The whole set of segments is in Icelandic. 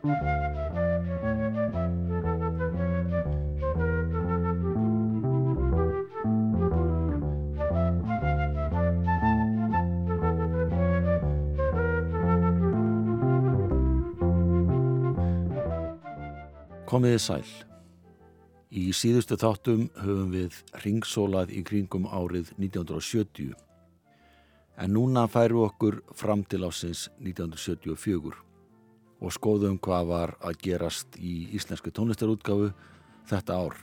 Komiði sæl. Í síðustu þáttum höfum við ringsólað í kringum árið 1970 en núna færu okkur fram til ásins 1974 og skoðum hvað var að gerast í íslensku tónlistarútgafu þetta ár.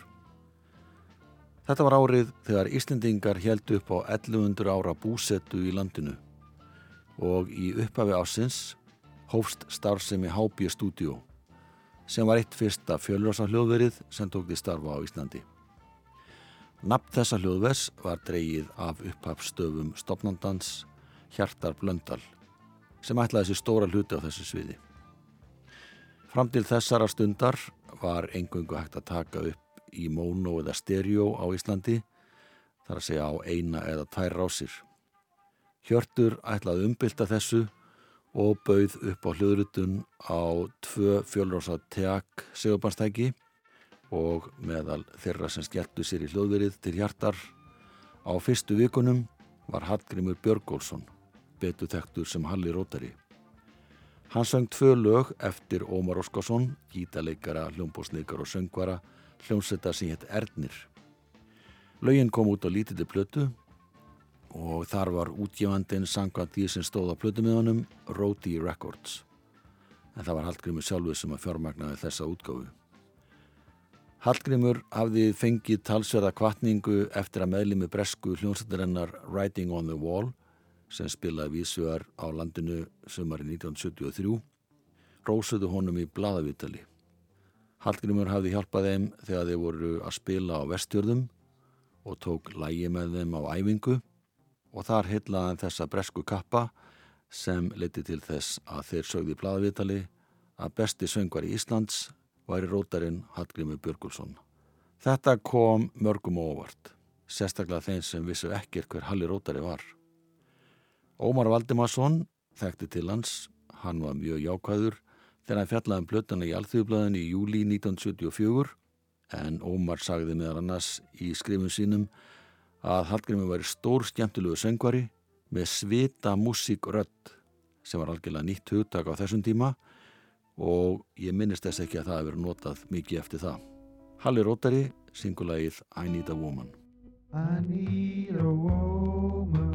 Þetta var árið þegar Íslendingar held upp á 1100 ára búsettu í landinu og í upphafi ásins hófst starfsemi HB Studio sem var eitt fyrsta fjölrasa hljóðverið sem tók því starfa á Íslandi. Nafn þessa hljóðvers var dreyið af upphafstöfum stopnandans Hjartar Blöndal sem ætlaði sér stóra hluti á þessu sviði. Fram til þessara stundar var engungu hægt að taka upp í móno eða stereo á Íslandi þar að segja á eina eða tvær rásir. Hjörtur ætlaði umbylta þessu og bauð upp á hljóðrutun á tvö fjölrósa teak segubanstæki og meðal þeirra sem skelltu sér í hljóðverið til hjartar á fyrstu vikunum var Hallgrimur Björgólfsson, betu þektur sem Halli Rótari. Hann söng tvö lög eftir Ómar Óskarsson, gítaleikara, hljómbósleikar og söngvara, hljómsetta sem hétt Ernir. Lögin kom út á lítilli plötu og þar var útgefandin sangað því sem stóð á plötumíðanum Roti Records en það var Hallgrimur sjálfur sem að fjármagnaði þessa útgáfu. Hallgrimur hafði fengið talsverða kvartningu eftir að meðlimi bresku hljónsættarinnar Writing on the Wall sem spilaði vísuar á landinu sumari 1973 rósuðu honum í bladavítali. Hallgrimur hafði hjálpað þeim þegar þeir voru að spila á vestjörðum og tók lægi með þeim á æfingu og þar heitlaðan þessa bresku kappa sem leti til þess að þeir sögði í bladavitali að besti söngvar í Íslands væri rótarinn Hallgrímur Björgulsson. Þetta kom mörgum óvart, sérstaklega þeim sem vissu ekkir hver Halli rótari var. Ómar Valdimarsson þekkti til hans, hann var mjög jákvæður þegar hann fjallaði um blötana í Alþjóðblæðinu í júli 1974 en Ómar sagði meðal annars í skrifum sínum að Hallgrími væri stór skemmtilegu söngvari með svita músíkrödd sem var algjörlega nýtt hugtak á þessum tíma og ég minnist þess ekki að það hefur notað mikið eftir það. Halli Rótari, singulagið I Need a Woman. I need a woman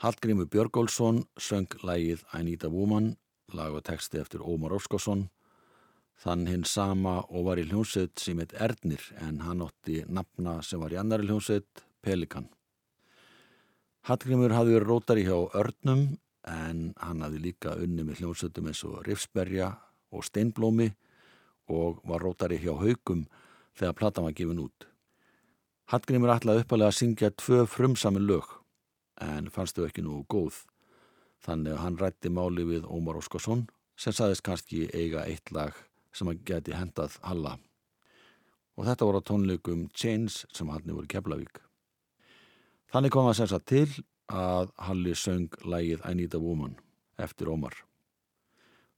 Hallgrímur Björgólfsson söng lægið I Need a Woman, lag og texti eftir Ómar Óskarsson, þann hinn sama og var í hljómsveit sem heit Ernir en hann ótti nafna sem var í annari hljómsveit, Pelikan. Hallgrímur hafði verið rótari hjá Örnum en hann hafði líka unni með hljómsveitum eins og Rifsberja og Steinblómi og var rótari hjá Haugum þegar platan var gefin út. Hallgrímur ætlaði uppalega að syngja tvö frumsami lög en fannst þau ekki nú góð. Þannig að hann rætti máli við Ómar Óskarsson sem saðist kannski eiga eitt lag sem hann geti hendað Halla. Og þetta voru tónleikum Chains sem hann voru Keflavík. Þannig kom það sem sagt til að Halli söng lægið I Need a Woman eftir Ómar.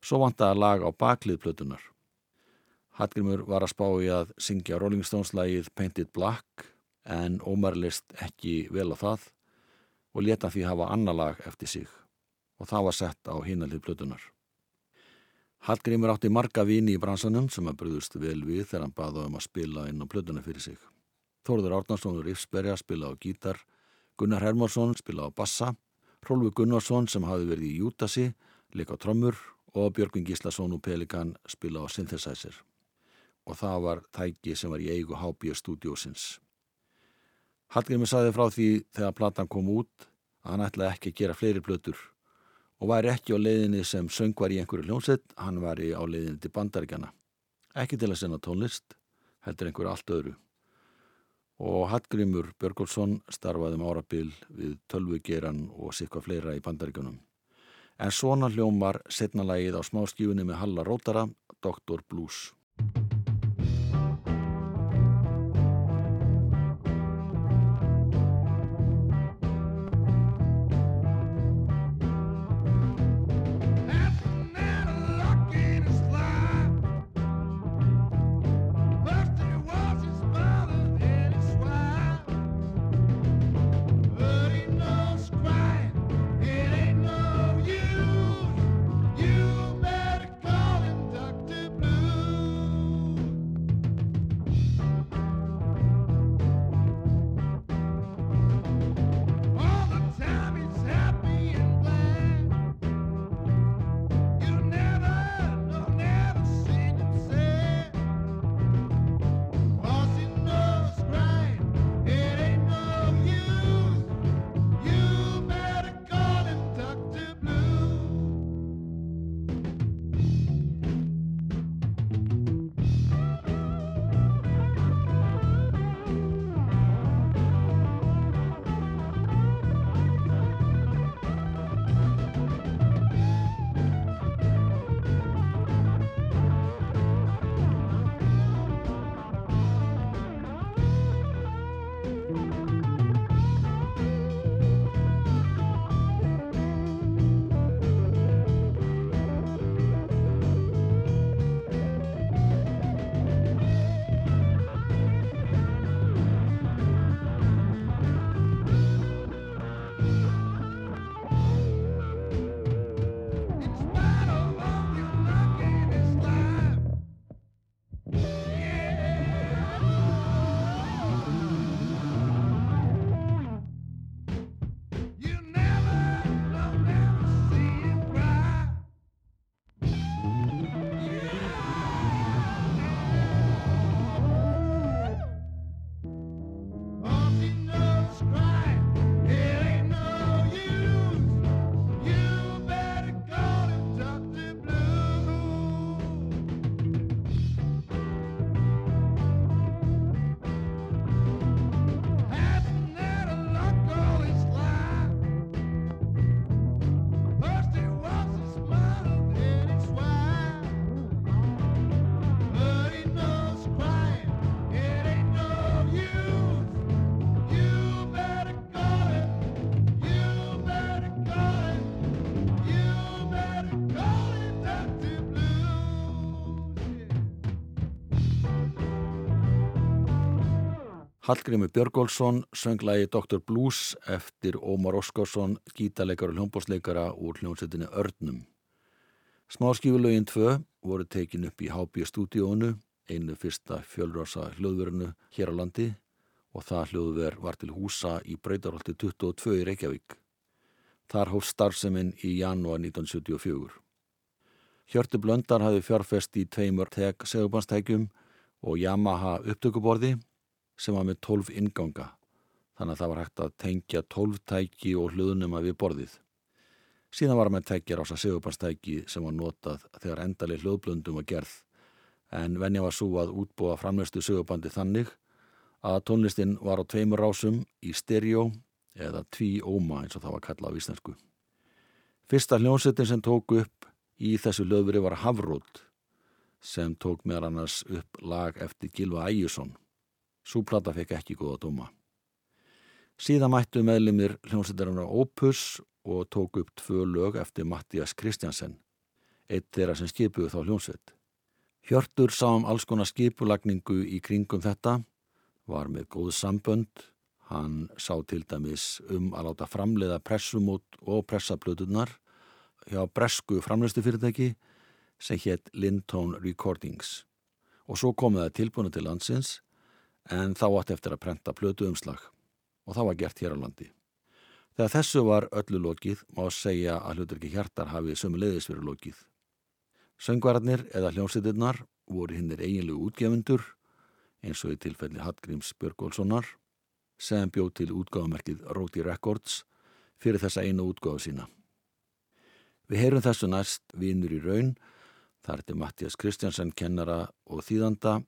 Svo vantaði lag á baklið plötunar. Hallgrimur var að spá í að syngja Rolling Stones lægið Painted Black en Ómar list ekki vel á það og leta því hafa annar lag eftir sig og það var sett á hinalið plötunar. Hallgrimur átti marga vini í bransanum sem að bröðust vel við þegar hann baða um að spila inn á plötuna fyrir sig. Þórður Árnarsson og Rífsberga spila á gítar, Gunnar Hermarsson spila á bassa, Rólfi Gunnarsson sem hafi verið í Jútasi, leika á trömmur og Björgvin Gíslason og Pelikan spila á synthesizer. Og það var tæki sem var í eigu HB stúdiósins. Hallgrimur saði frá því þegar platan kom út að hann ætlaði ekki að gera fleiri blötur og væri ekki á leiðinni sem söngvar í einhverju hljómsett, hann væri á leiðinni til bandaríkjana. Ekki til að sena tónlist, heldur einhverju allt öðru. Og Hallgrimur Björgólfsson starfaði um árabil við tölvugeran og sikvað fleira í bandaríkjunum. En svona hljómar setna lagið á smáskífunni með Halla Rótara, Dr. Blues. Hallgrimur Björgólfsson sönglaði Dr. Blues eftir Ómar Óskarsson, gítarleikar og hljómbósleikara úr hljómsettinni Örnum. Smáskífulögin 2 voru tekin upp í HB stúdíónu, einu fyrsta fjölrasa hljóðverðinu hér á landi og það hljóðverð var til húsa í Breytarholti 22 í Reykjavík. Þar hóf starfseminn í janúar 1974. Hjörtu Blöndar hafi fjárfest í tveimur teg segubanstækjum og Yamaha upptökuborði sem var með 12 inganga. Þannig að það var hægt að tengja 12 tæki og hluðnum að við borðið. Síðan var með tækjar ása segubanstæki sem var notað þegar endalið hljóðblöndum var gerð en venja var svo að útbúa framlestu segubandi þannig að tónlistin var á tveimur rásum í stereo eða tví óma eins og það var kallað á íslensku. Fyrsta hljónsettin sem tók upp í þessu löfveri var Havrótt sem tók meðal annars upp lag eftir Gilva Ægjesson. Súplata fekk ekki góða dóma. Síðan mættu meðlimir hljónsettirinn á Opus og tók upp tvö lög eftir Mattias Kristjansen, eitt þeirra sem skipuðu þá hljónsett. Hjörtur sá um alls konar skipulagningu í kringum þetta, var með góð sambönd, hann sá til dæmis um að láta framleiða pressumót og pressablötunar hjá bresku framleistufyrirtæki sem hétt Lintone Recordings og svo komið það tilbúinu til landsins en þá átt eftir að prenta blötu umslag og það var gert hér á landi. Þegar þessu var öllu lokið má segja að hlutur ekki hjartar hafið sömu leiðis verið lokið. Söngvararnir eða hljómsveitirnar voru hinnir eiginlegu útgefundur eins og í tilfelli Hallgríms Björgólfssonar sem bjóð til útgáðumerkið Roti Records fyrir þessa einu útgáðu sína. Við heyrum þessu næst Vínur í raun, þar er til Mattias Kristjansen kennara og þýðanda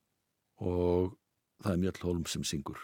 og það er Mjöll Holm sem syngur.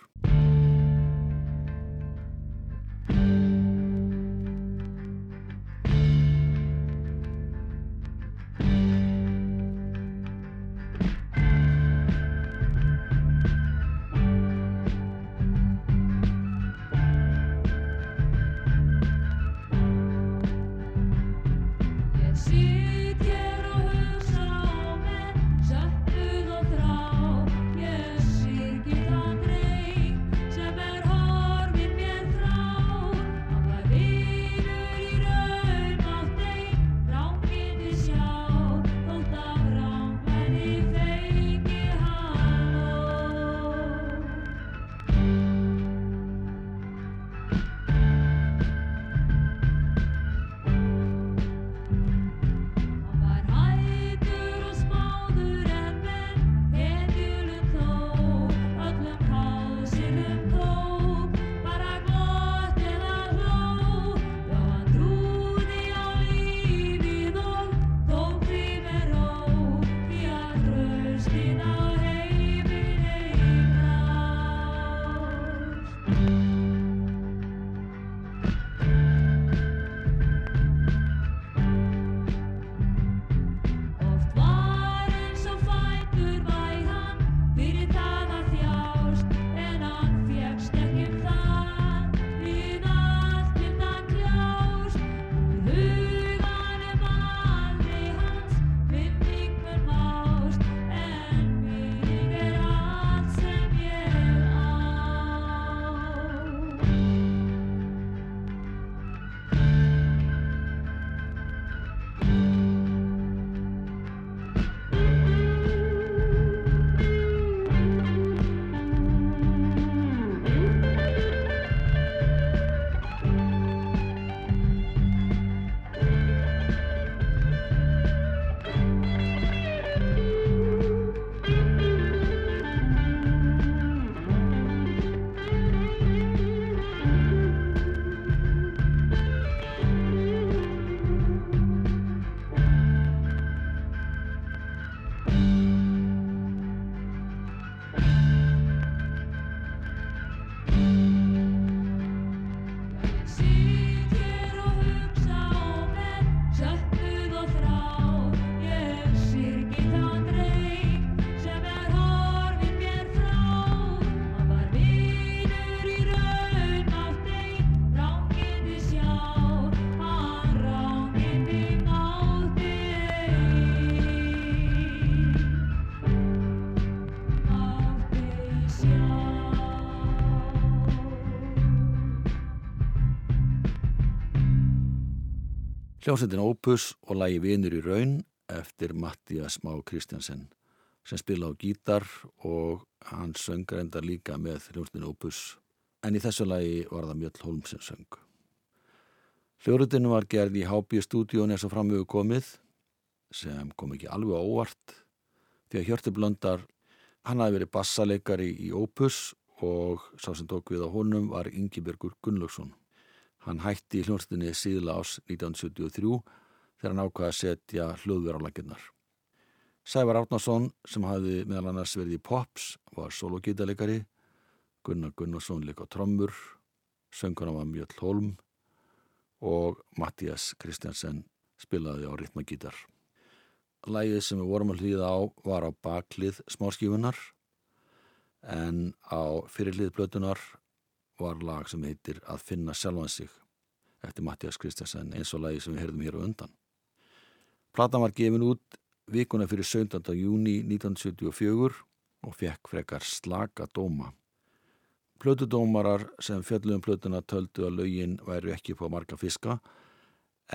Hljómsveitin Opus og lægi Vinur í raun eftir Mattias Má Kristjansen sem spila á gítar og hann söngar enda líka með hljómsveitin Opus en í þessu lægi var það Mjöll Holm sem söng. Hljóruðinu var gerð í HB stúdíun eins og framöfu komið sem kom ekki alveg óvart því að Hjörtur Blöndar hann hafi verið bassaleikari í Opus og sá sem tók við á honum var Ingibergur Gunnlaugsson. Hann hætti í hljónstinni síðla ás 1973 þegar hann ákvaði að setja hljóðverð á laginnar. Sævar Árnason sem hafi meðal annars verið í Pops var sologítalegari, Gunnar Gunnarsson leik á trommur, sönguna var Mjöll Holm og Mattias Kristjansen spilaði á ritmagítar. Lægið sem við vorum að hlýða á var á baklið smáskífunar en á fyrirlið blötunar var lag sem heitir Að finna sjálfan sig eftir Mattias Kristjansen eins og lagi sem við heyrðum hér á undan. Platan var gefin út vikuna fyrir 17. júni 1974 og fekk frekar slaka dóma. Plötudómarar sem fjöldluðum plötuna töldu að laugin væri ekki på marga fiska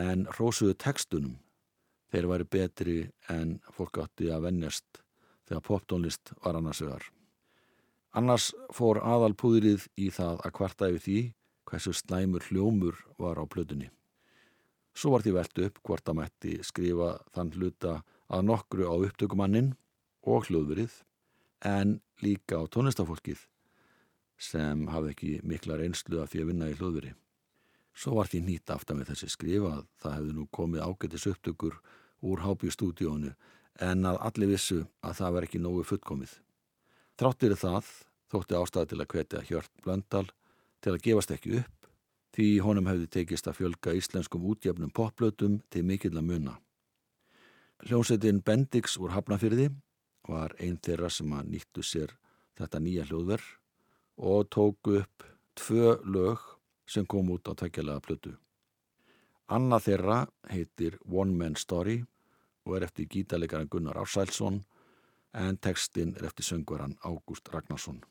en rósuðu tekstunum. Þeir væri betri en fólk átti að vennjast þegar poptónlist var annars vegar. Annars fór aðalpúðrið í það að kvarta yfir því hversu slæmur hljómur var á plötunni. Svo var því veldu upp hvort að mætti skrifa þann hluta að nokkru á upptökumannin og hljóðverið en líka á tónlistafólkið sem hafði ekki mikla reynslu að því að vinna í hljóðveri. Svo var því nýtt aftan með þessi skrifa að það hefði nú komið ágættis upptökur úr hábjústúdíónu en að allir vissu að það var ekki nógu fullkomið. Þráttir það þótti ástæði til að hvetja Hjört Blöndal til að gefast ekki upp því honum hefði tekist að fjölga íslenskum útjefnum popplötum til mikill að muna. Hljómsveitin Bendix úr Hafnafyrði var einn þeirra sem að nýttu sér þetta nýja hljóðverð og tóku upp tvö lög sem kom út á tækjalega plötu. Anna þeirra heitir One Man Story og er eftir gítalegaran Gunnar Ársælsson en textin er eftir söngvaran Ágúst Ragnarsson.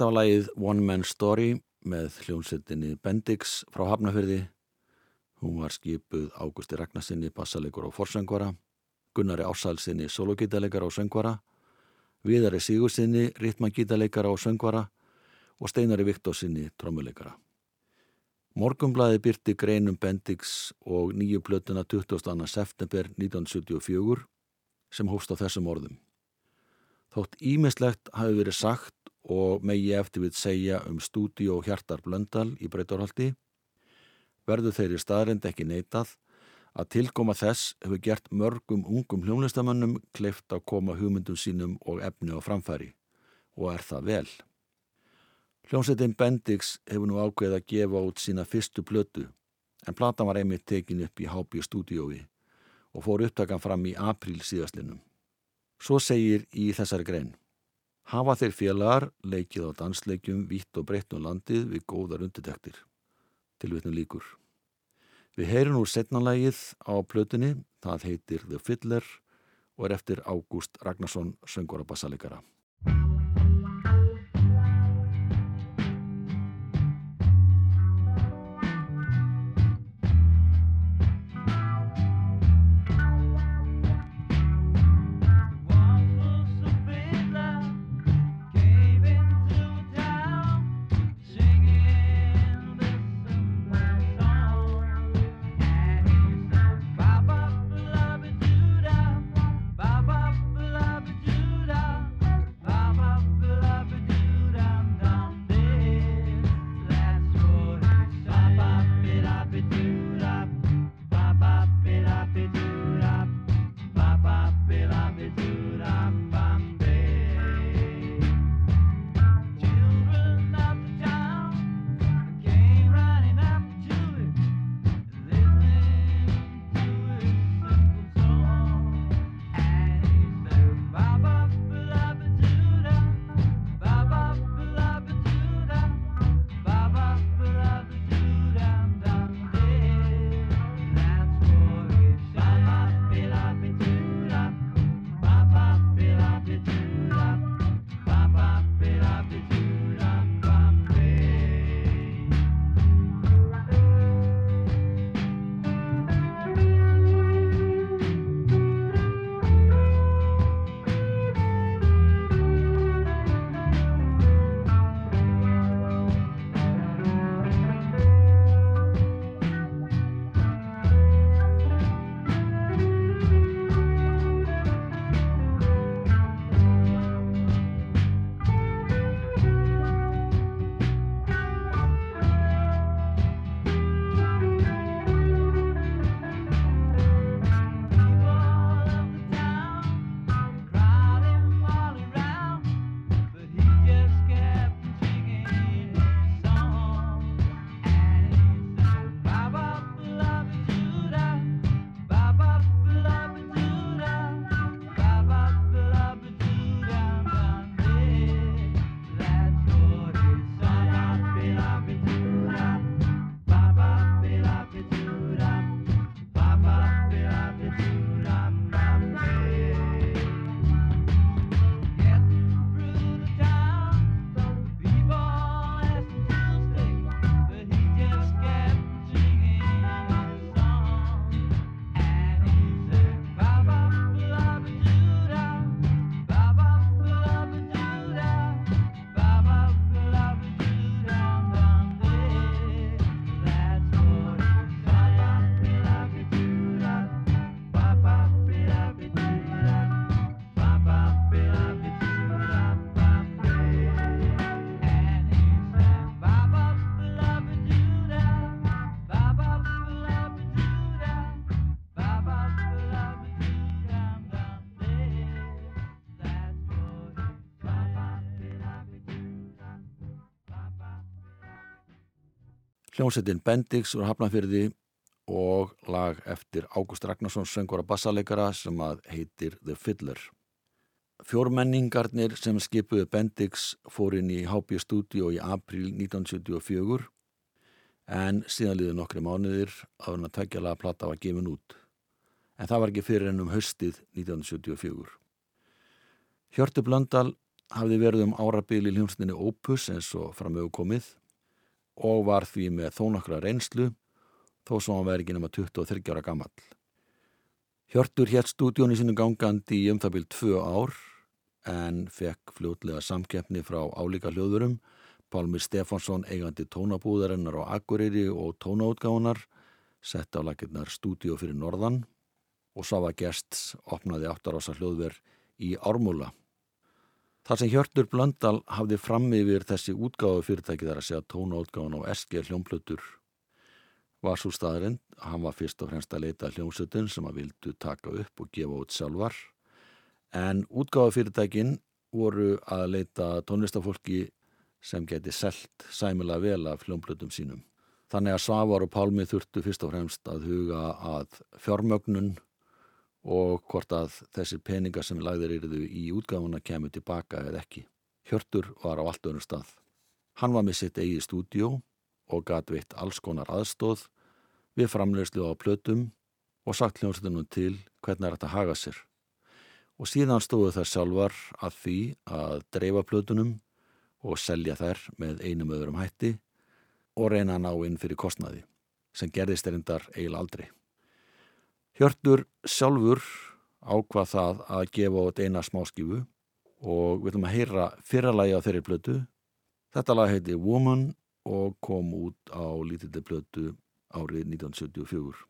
Þetta var lagið One Man Story með hljómsettinni Bendix frá Hafnafjörði. Hún var skipuð Águsti Ragnarsinni, bassalegur og forsöngvara, Gunnari Ásælsinni, sologítalegar og söngvara, Viðari Sigursinni, ritmagítalegar og söngvara og Steinari Viktorsinni, trommuleikara. Morgumblaði byrti greinum Bendix og nýju plötuna 22. september 1974 sem hófst á þessum orðum. Þótt ímislegt hafi verið sagt og megi eftir við segja um stúdíu og hjartar blöndal í breytarhaldi, verður þeirri staðrind ekki neitað að tilkoma þess hefur gert mörgum ungum hljómlistamönnum kleift að koma hugmyndum sínum og efni á framfæri og er það vel. Hljómsveitin Bendix hefur nú ákveðið að gefa út sína fyrstu plötu en platan var einmitt tekin upp í HB stúdiói og fór upptakan fram í april síðastlinnum. Svo segir í þessari grein Hafa þeir félagar leikið á dansleikjum vitt og breytt um landið við góðar undirtektir. Tilvitnum líkur. Við heyrum úr setnalægið á plötunni, það heitir The Fiddler og er eftir Ágúst Ragnarsson, söngvara hljómsettin Bendix úr Hafnarfyrði og lag eftir Ágúst Ragnarsson söngur að bassaleikara sem að heitir The Fiddler. Fjórmenningarnir sem skipuði Bendix fór inn í HB Studio í april 1974 en síðan liði nokkri mánuðir að hann að tækja laga platta var gefin út. En það var ekki fyrir ennum höstið 1974. Hjörtu Blöndal hafði verið um árabili hljómsninni Opus eins og framöfu komið og var því með þó nokkra reynslu þó svo hann verið ekki nema 23 ára gammal. Hjörtur hér stúdjónu sinu gangandi í um byrjum tvö ár en fekk fljótlega samkeppni frá álíka hljóðurum Pálmir Stefánsson eigandi tónabúðarinnar á Akureyri og tónaútgáðunar sett á lakirnar stúdíu fyrir norðan og Sava Gests opnaði áttarása hljóðver í Ármúla. Þar sem Hjörtur Blöndal hafði fram yfir þessi útgáðu fyrirtæki þar að segja tónaútgáðun á SG hljómplutur var svo staðrind að hann var fyrst og fremst að leita hljómsötun sem að vildu taka upp og gefa út sjálfar en útgáðu fyrirtækin voru að leita tónlistafólki sem geti selt sæmilega vel af hljómplutum sínum. Þannig að Svavar og Pálmi þurftu fyrst og fremst að huga að fjármögnun og hvort að þessir peningar sem lagðir eruðu í útgáfuna kemur tilbaka eða ekki. Hjörtur var á allt öðrum stað. Hann var með sitt eigi stúdjó og gat veitt alls konar aðstóð við framlegslu á plötum og sagt hljómsveitunum til hvernig er þetta haga sér. Og síðan stóðu þær sjálfar að því að dreifa plötunum og selja þær með einum öðrum hætti og reyna að ná inn fyrir kostnaði sem gerðist erindar eil aldrei. Hjörtur sjálfur ákvað það að gefa út eina smáskifu og við ætlum að heyra fyrralagi á þeirri blötu. Þetta lag heiti Woman og kom út á lítilli blötu árið 1974.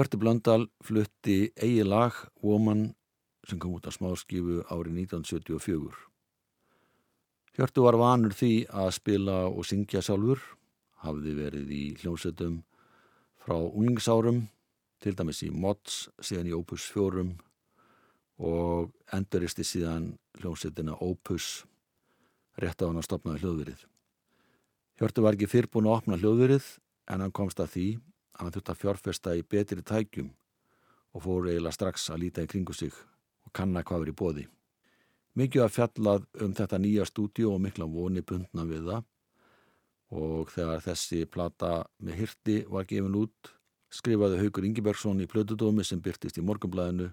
Hjörti Blöndal flutti eigi lag Woman sem kom út á smáskifu árið 1974. Hjörtu var vanur því að spila og syngja sjálfur, hafði verið í hljómsveitum frá unglingsárum, til dæmis í Mods, síðan í Opus 4 og enduristi síðan hljómsveitina Opus, rétt á hann að stopnaði hljóðverið. Hjörtu var ekki fyrrbúin að opna hljóðverið en hann komst að því hann þurfti að fjárfesta í betri tækjum og fór eiginlega strax að líta í kringu sig og kanna hvað verið bóði. Mikið að fjallað um þetta nýja stúdíu og mikla voni bundna við það og þegar þessi plata með hirti var gefin út skrifaði Haugur Ingebergsson í Plötudómi sem byrtist í morgunblæðinu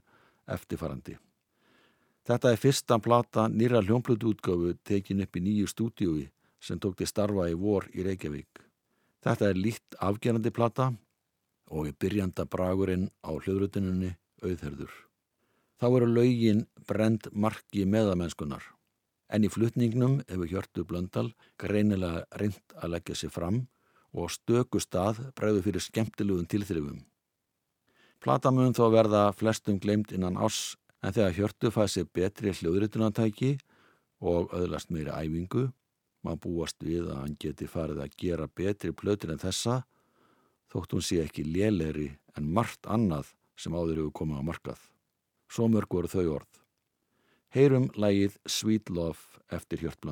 eftirfarandi. Þetta er fyrsta plata nýra hljómblötu útgáfu tekin upp í nýju stúdíui sem tók til starfa í vor í Reykjavík. Þetta er lít afgerandi plata og er byrjanda bragurinn á hljóðrutinunni auðherður. Þá eru laugin brend marki meðamennskunar en í flutningnum hefur Hjörtu Blöndal greinilega reynd að leggja sér fram og stöku stað bregðu fyrir skemmtilegum tilþrifum. Platamöðun þó verða flestum gleimt innan ás en þegar Hjörtu fæði sér betri hljóðrutinantæki og öðlast meiri æfingu maður búast við að hann geti farið að gera betri plötur en þessa þótt hún sé ekki léleri en margt annað sem áður hefur komið á markað. Svo mörg voru þau orð. Heyrum lægið Sweet Love eftir Hjört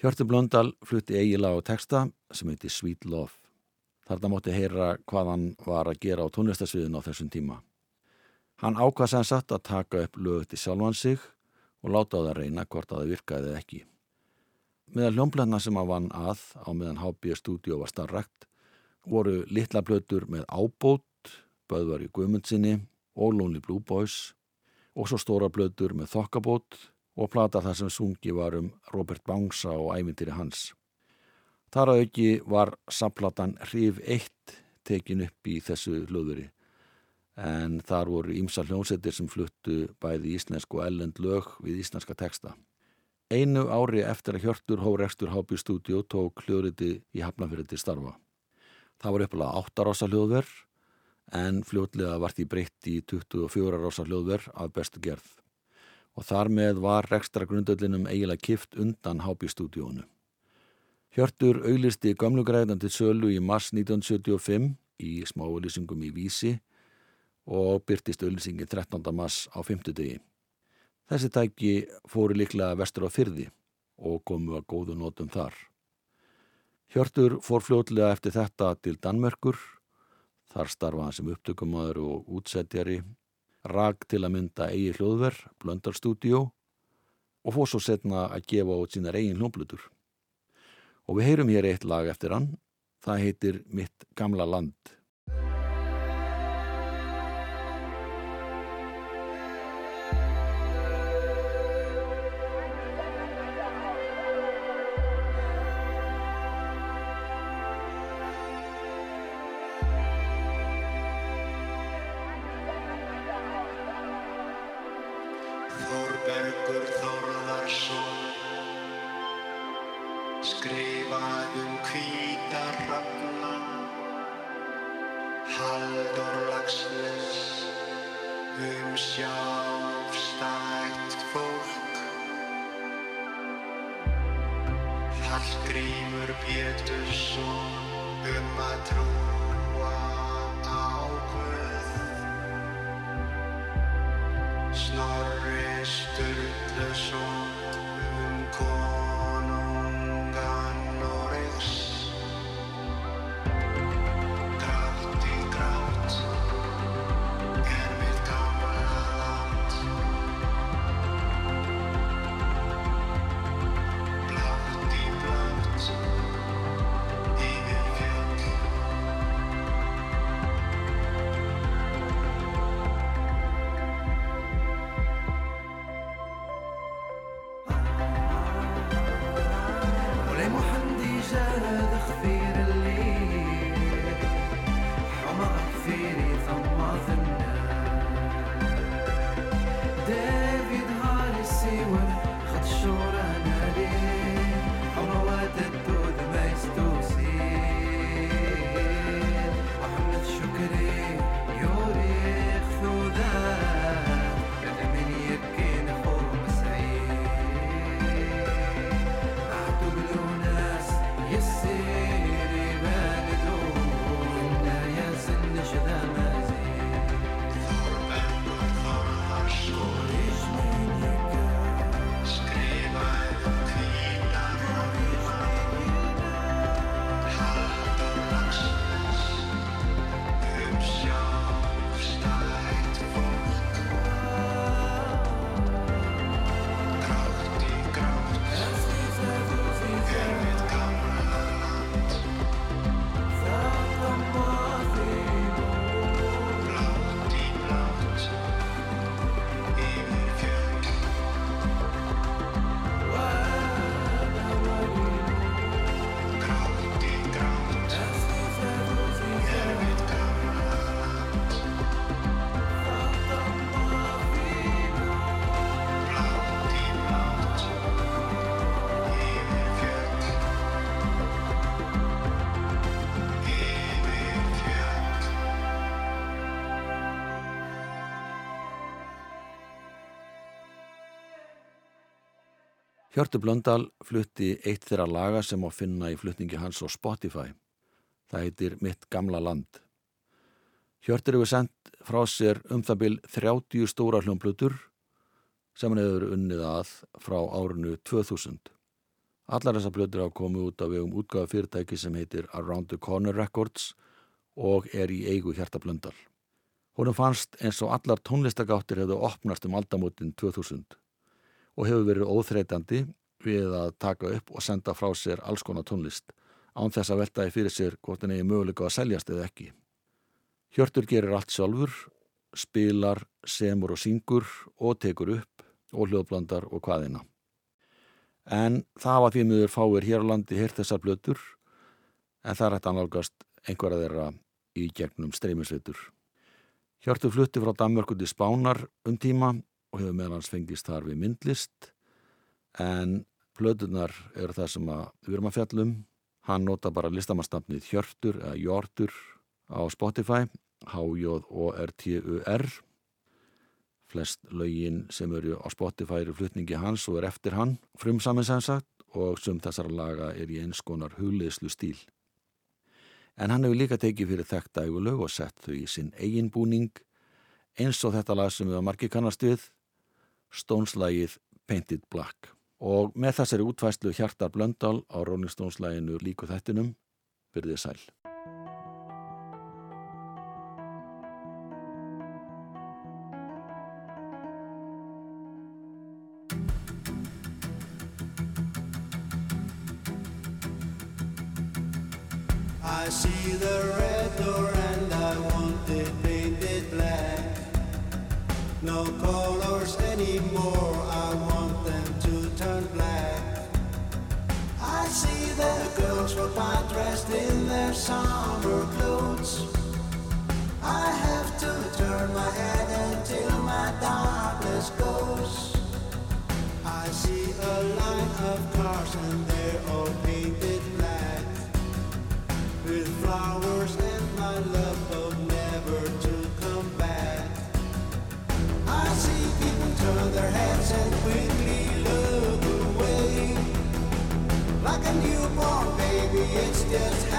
Hjörtur Blöndal flutti eiginlega á texta sem heiti Sweet Love. Þarna mótti heyra hvað hann var að gera á tónlistasviðin á þessum tíma. Hann ákvað sem satt að taka upp lög til sjálfan sig og láta á það reyna hvort að það virkaði ekki. Meðal hljómblenna sem að vann að á meðan HB stúdíu var starrakt voru litla blötur með ábót, Böðvar í Guðmundsinni og Lonely Blue Boys og svo stóra blötur með þokkabót og plata þar sem sungi var um Robert Bangsa og ævindiri hans. Þar að auki var samplatan Hrif 1 tekin upp í þessu hlöðuri en þar voru ímsa hljómsettir sem fluttu bæði íslensk og ellend lög við íslenska teksta. Einu ári eftir að Hjörtur Hórekstur Hábí stúdíu tók hljóðriti í Hafnafjörði starfa. Það var uppalega 8 rása hljóðverð en fljótlega var því breytt í 24 rása hljóðverð af bestu gerð. Og þar með var rekstra grundöllinum eiginlega kift undan Hábí-stúdíónu. Hjörtur auglisti gamlugræðan til sölu í mars 1975 í smáulýsingum í Vísi og byrtist auglisingi 13. mars á 50 degi. Þessi tæki fóru líklega vestur á fyrði og komu að góðu nótum þar. Hjörtur fór fljótlega eftir þetta til Danmörkur, þar starfa hann sem upptökumadur og útsettjari, rak til að mynda eigi hljóðverð, blöndarstúdíó og fór svo setna að gefa út sínar eigin hljómblutur. Og við heyrum hér eitt lag eftir hann, það heitir Mitt gamla land. Snorri Sturluson um konungan Hjörtur Blöndal flutti eitt þeirra laga sem á finna í flutningi hans á Spotify. Það heitir Mitt gamla land. Hjörtur hefur sendt frá sér um það bil 30 stóra hljómblutur sem hann hefur unnið að frá árinu 2000. Allar þessar blöður hafa komið út af vegum útgáða fyrirtæki sem heitir Around the Corner Records og er í eigu hjartablöndal. Honum fannst eins og allar tónlistagáttir hefðu opnast um aldamótin 2000 og hefur verið óþreytandi við að taka upp og senda frá sér alls konar tónlist án þess að veltaði fyrir sér hvort hann eigi möguleika að seljast eða ekki. Hjörtur gerir allt sjálfur, spilar, semur og syngur og tekur upp og hljóðblandar og hvaðina. En það var því miður fáir hér á landi heyrt þessar blötur en það er hægt að nálgast einhverja þeirra í gegnum streymisveitur. Hjörtur flutti frá Danmörku til Spánar um tíma og hefur meðan hans fengist þar við myndlist en blötunar eru það sem að við erum að fjallum. Hann nota bara listamannstafnið Hjörtur eða Jortur á Spotify H-J-O-R-T-U-R Flest lögin sem eru á Spotify eru flutningi hans og er eftir hann frumsamin sem sagt og sum þessara laga er í eins konar hugleðslu stíl. En hann hefur líka tekið fyrir þekkt ægulög og sett þau í sinn eigin búning eins og þetta lag sem við að margi kannast við Stones-lagið Painted Black. Og með þessari útvæslu hjartar Blöndal á Rolling Stones-laginu líku þettinum byrðið sæl. Anymore, I want them to turn black. I see the girls walk by dressed in their summer clothes. I have to turn my head until my darkness goes. I see a line of cars and they're all painted black with flowers Yes.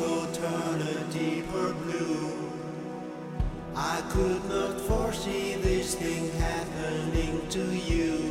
Green turn a deeper blue. I could not foresee this thing happening to you.